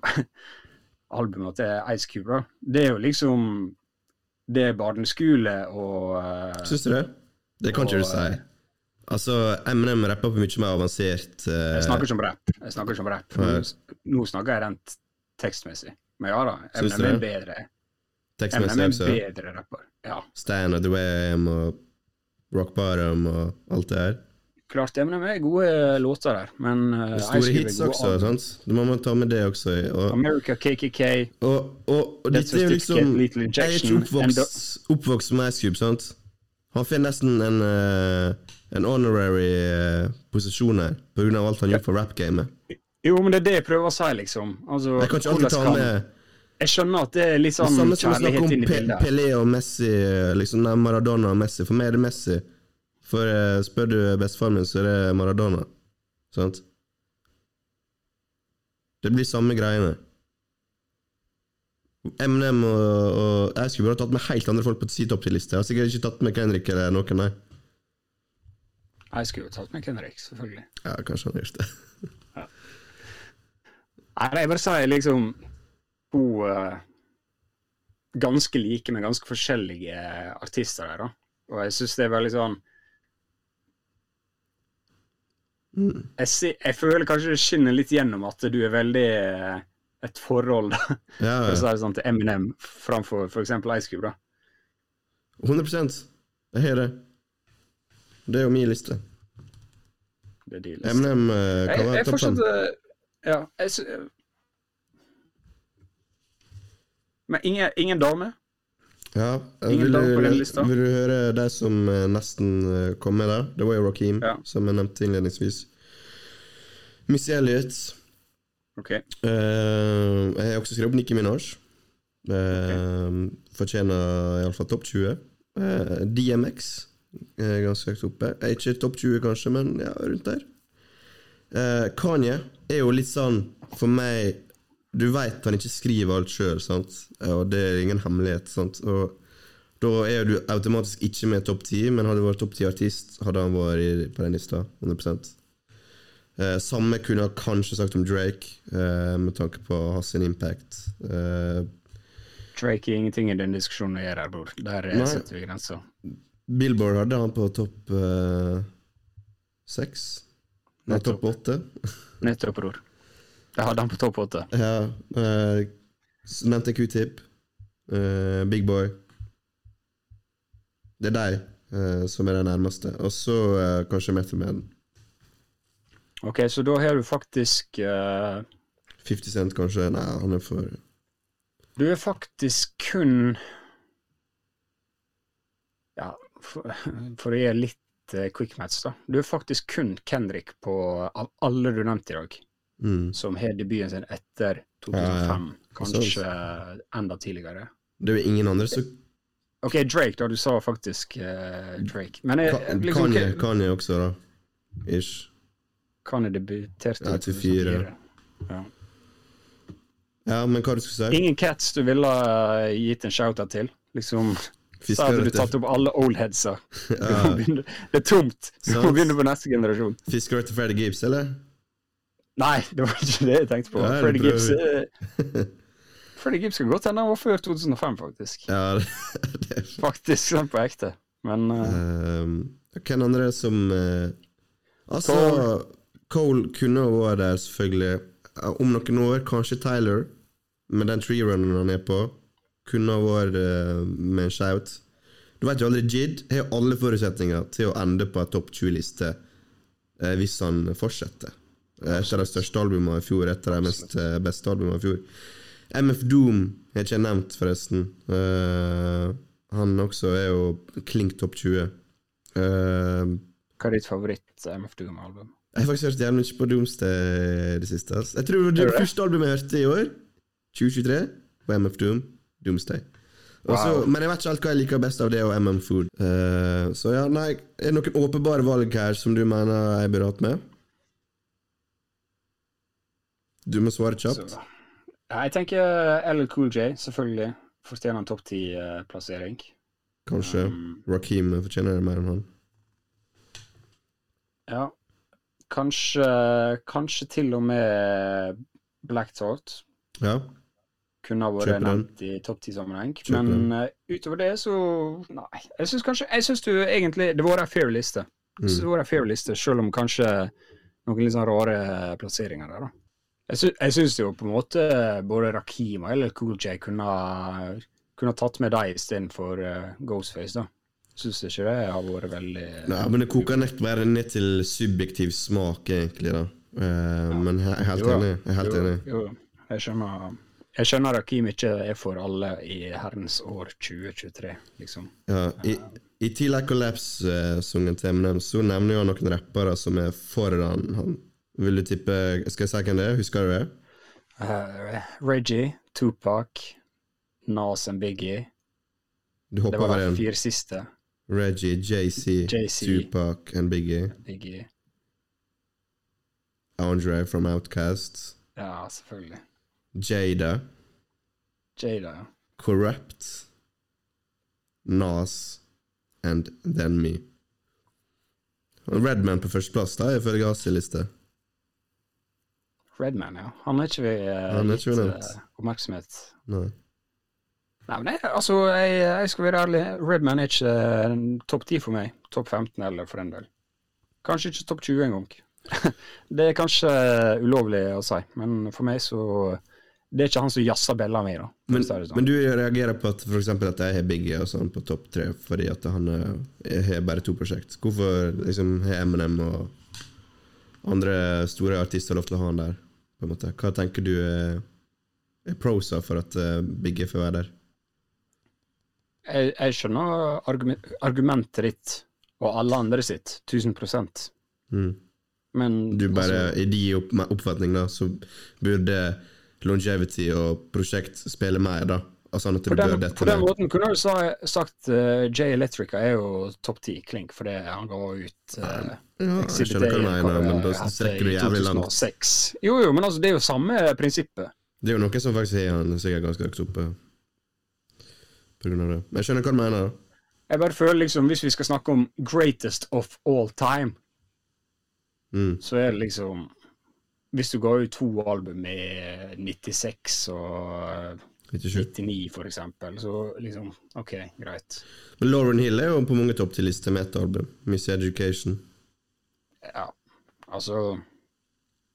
albumene til Ice Cube, det er jo liksom Det er barneskole og uh, Syns du det? Det kan ikke du si. eh, Altså, Eminem rapper på mye mer avansert uh, Jeg snakker ikke om rap. Jeg snakker ikke om rap. Nå, snakker jeg rent tekstmessig. Men ja da, Eminem er bedre. Tekstmessig Eminem er en bedre rapper. Ja. Stan og The Way I Am og Rock Bottom og alt det her. Klart Eminem er gode låter der, men uh, Store hits også, sant? Da må man ta med det også. Og, America KKK og, og, og dette er jo liksom Jeg er ikke oppvokst, oppvokst med Ice Cube, sant? Han finner nesten en, uh, en honorary uh, posisjon her, av alt han gjør for rap-gamet. Jo, men det er det jeg prøver å si, liksom. Altså, Jeg kan ikke alltid ta med Jeg skjønner at det er litt sånn samme som å snakke kjærlighet om inn i Pe bildet. Pelé og Messi, liksom nei, Maradona og Messi. For meg er det Messi. For uh, spør du bestefaren min, så er det Maradona. Sant? Det blir samme greiene. Eminem og, og Jeg skulle bare tatt med helt andre folk på si topptilliste. til-liste. Jeg har sikkert ikke tatt med Kendrick eller noen, nei. Jeg skulle jo tatt med Kendrick, selvfølgelig. Ja, kanskje han har gjort det. Nei, jeg bare sier liksom to eh, ganske like, men ganske forskjellige artister der, da. Og jeg syns det er veldig sånn Mm. jeg, si, jeg føler kanskje det skinner litt gjennom at du er veldig eh, et forhold da, Ja, for å si ja. det sånn, til Eminem framfor f.eks. Ice Cube. da. 100 Jeg har det. Det er jo min liste. Det er din liste. Eminem kan Jeg, være jeg topp fem. fortsatt Ja. Jeg, sy- Men ingen, ingen dame? Ja, Ingen vil, dame på den lista? vil du høre de som eh, nesten eh, kom med der? Det var jo Rakeem, Ja. som jeg nevnte innledningsvis. Missy Elliot. Okay. Uh, jeg har også skrevet opp Nicki Minaj. Uh, Fortjener iallfall topp 20. Uh, DMX er ganske høyt oppe. Er ikke topp 20, kanskje, men ja, rundt der. Uh, Kanye er jo litt sånn, for meg Du veit han ikke skriver alt sjøl, og det er ingen hemmelighet. sant? Og da er du automatisk ikke med topp 10, men hadde du vært topp 10-artist, hadde han vært på den lista. 100 Eh, samme kunne jeg kanskje sagt om Drake, eh, med tanke på hans impact. Eh, Drake er ingenting i den diskusjonen å gjøre her, bror. Der Nei. setter vi grensa. Billboard hadde han på topp eh, seks. Nei, topp åtte. Nettopp, bror. Jeg hadde han på topp åtte. Ja, Uh, Mente nevnte Q-tip. Uh, Big Boy. Det er deg uh, som er den nærmeste. Og så uh, kanskje Metal Man. Ok, så da har du faktisk eh, 50 Cent, kanskje. Nei, han er for Du er faktisk kun Ja, for, for å gi litt eh, quick match, da. Du er faktisk kun Kendrick på av alle du nevnte i dag, mm. som har debuten sin etter 2005. Ja, ja. Kanskje enda tidligere. Det er jo ingen andre som Ok, Drake, da. Du sa faktisk uh, Drake. Men jeg, Ka- liksom, Kanye, okay. Kanye også, da. Ish. Kanye debuterte i 24. 2004. Ja. Ja, men hva du skulle si? Ingen cats du ville ha gitt en shout-out til? Liksom Så hadde du tatt opp alle oldheadsa. Ja. Det er tomt. Du må begynne på neste generasjon. Fisker etter Freddy Gibbs, eller? Nei, det var ikke det jeg tenkte på. Ja, Freddie Gibbs eh, Freddie Gibbs kan godt hende han var før 2005, faktisk. Ja, det, det er Faktisk sånn på ekte. Men eh, uh, Hvem andre som uh, Altså, Cole. Cole kunne vært der, selvfølgelig. Om noen år, kanskje Tyler, med den treerunnen han er på, kunne ha vært uh, med en shout. Du vet jo aldri, Jid har alle forutsetninger til å ende på en topp 20-liste eh, hvis han fortsetter. Eh, av de største albumene i fjor, et av de mest eh, beste albumene i fjor. MF Doom har ikke jeg nevnt, forresten. Uh, han også er jo klink topp 20. Uh, hva er ditt favoritt-MF Doom-album? jeg har faktisk hørt jævlig mye på Doomsday det siste. Altså. Jeg tror det, Gjør det? første albumet jeg hørte i år, 2023, var MF Doom. Doomsday. Også, Wow. Men jeg vet ikke alt hva jeg liker best av det og MM Food. Uh, så ja, nei, er det noen åpenbare valg her som du mener jeg burde hatt med? Du må svare kjapt. Jeg tenker LL Cool J, selvfølgelig. Fortjener en topp ti-plassering. Kanskje. Um, Rakeem fortjener det mer enn han. Ja. Kanskje, kanskje til og med Black Thought Ja. kunne ha vært nevnt i topp ti-sammenheng. Men uh, utover det, så Nei. Jeg syns kanskje Jeg syns du egentlig Det var en fair liste. Mm. Det var en fair liste, selv om kanskje noen litt sånn rare plasseringer der, da. Jeg, sy syns jo på en måte både Rakim og LL Cool J kunne kunne tatt med deg istedenfor uh, Ghostface, da. Syns ikke det har vært veldig Nei, men det koker nett bare ned til subjektiv smak, egentlig, da. Eh, Men jeg er helt Jo enig. Jeg er helt jo, enig. Jo, jeg skjønner Jeg skjønner at Kim ikke er for alle i herrens år 2023, liksom. Ja, I, i T-Like Collapse-sangen til Eminem så nevner jo han noen rappere som er foran han. Vil du tippe Skal jeg si hvem det er? Husker du det? Uh, Reggie, Tupac, Nas og Biggie. Du Det var de fire siste. Reggie, JC. Tupac and Biggie. Biggie. Andre from Outcast. Ja, selvfølgelig. Jada. Jada, ja. Corrupt. Nas. And Then Me. Redman på førsteplass, da, ifølge Asi liste. Redman, ja. Han er ikke vi uh, er ikke gitt uh, eh, oppmerksomhet. Nei. Nei, men jeg, altså, jeg, jeg skal være ærlig. Redman er ikke uh, topp 10 for meg. Topp 15 eller for den del. Kanskje ikke topp 20 engang. det er kanskje ulovlig å si, men for meg så Det er ikke han som jazzer bella mi, da. Men, sånn. men du reagerer på at for eksempel at jeg har Biggie og sånn på topp tre fordi at han eh, har bare to prosjekt. Hvorfor liksom har Eminem og andre store artister lov til å ha han der? På en måte? Hva tenker du er er prosa for at uh, Biggie får være der. Jeg, jeg skjønner argument, argumentet ditt, og alle andre sitt, 1000 Mm. Men Du bare, altså, I opp, oppfatning da, så burde longevity og prosjekt spille mer, da. Altså på, bør den, dette på den måten kunne du sa, sagt uh, Jay Electrica er jo topp ti klink, fordi han ga ut uh, Ja, jeg skjønner hva du mener, men da strekker du jævlig langt. Jo, jo, men altså, det er jo samme prinsippet. Det er jo noe som faktisk har han sikkert ganske høyt oppe på grunn av det. Men jeg skjønner hva du mener. Jeg bare føler liksom, hvis vi skal snakke om greatest of all time, Mm. så er det liksom Hvis du ga ut to album med 96 og 97. 99, for eksempel, så liksom OK, greit. Men Lauren Hill er jo på mange topp til liste med ett album. Miss Education. Ja, altså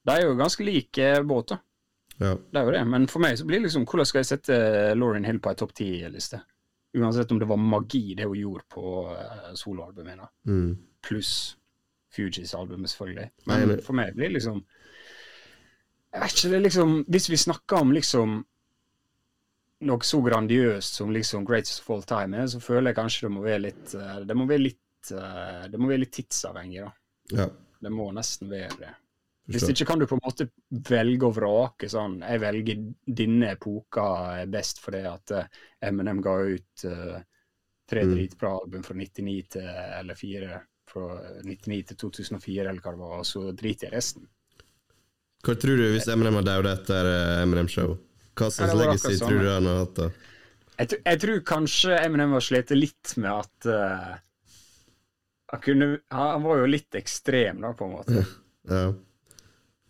De er jo ganske like båter. Ja. Det er jo det, men for meg så blir det liksom Hvordan skal jeg sette Lauren Hill på ei topp ti-liste? Uansett om det var magi det hun gjorde på uh, soloalbumet hennes, Mm. pluss Fugees-albumet, selvfølgelig. Nei, Men men- for meg blir det liksom Jeg vet ikke, det er liksom Hvis vi snakker om liksom noe så grandiøst som liksom Greatest of All Time er, så føler jeg kanskje det må være litt eh, Det må være litt eh, Det må være litt tidsavhengig, da. ja. Det må nesten være det. Hvis ikke kan du på en måte velge og vrake sånn Jeg velger denne epoka best fordi at MNM ga ut uh, tre Mm. dritbra album fra 99 til eller fire fra 99 til 2004, eller hva det var, og så driter jeg resten. Hva tror du hvis MNM har dødd etter eh, Eminem-show? Hva slags legacy sånn. tror du han har hatt da? Jeg, jeg tror kanskje Eminem har slitt litt med at uh, han, kunne, han han var jo litt ekstrem, da, på en måte. Ja.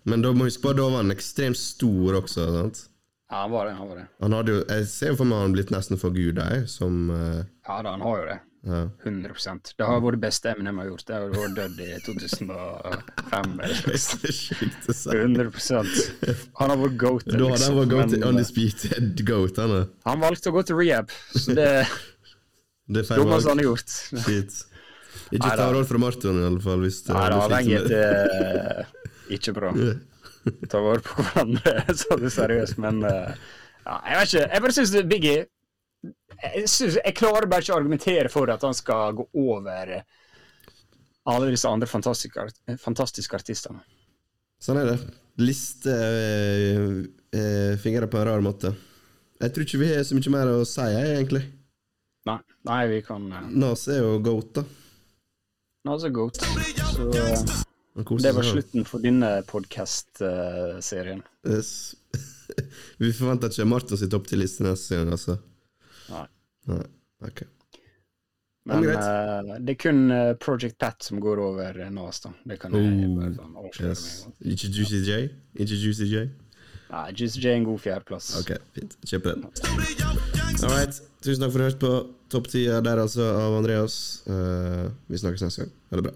Men da må huske på, da var han ekstremt stor også. sant? Ja, han var det. han var det. Han hadde jo, Jeg ser jo for meg han blitt nesten for gud, jeg, som uh, Ja da, han har jo det. Ja. 100% Det har vært det beste Eminem har gjort. Det har vært dødd i 2005. eller Det er så sjukt å si. 100% Han har vært goat. Da hadde han vært goat, men, eh, undisputed goat. Han han valgte å gå til rehab, så det Det er feil valg. han har gjort. Shit. Ikke ta råd fra Marton, i alle fall. Hvis det Nei, sliter avhengighet er ikke bra. Ta vare på hverandre, så er det seriøst, men eh, ja, Jeg vet ikke. Jeg bare syns Biggie jeg, synes, jeg klarer bare ikke å argumentere for at han skal gå over alle disse andre fantastiske, art- fantastiske artistene. Sånn er det. Liste eh, eh, fingre på en rar måte. Jeg tror ikke vi har så mye mer å si, egentlig. Nei, nei vi kan uh, Nas er jo goat, da. Naza Goat. Så uh, det var slutten for denne podkast-serien. Yes. vi forventer ikke Martin sitt opp til liste neste gang, altså. Nei. Nei. Ok. Men Men uh, det er kun eh, Project Pat som går over uh, Nas, da. Det kan jeg Oh, bare sånn avsløre Yes. med. Ikke Juicy J? Ikke Juicy J? Nei, Juice J er en god fjerdeplass. Ok, fint. Kjøper den. All right. Tusen takk for at du hørte på Topp 10 der altså av Andreas. Uh, vi snakkes neste gang. Ha det bra.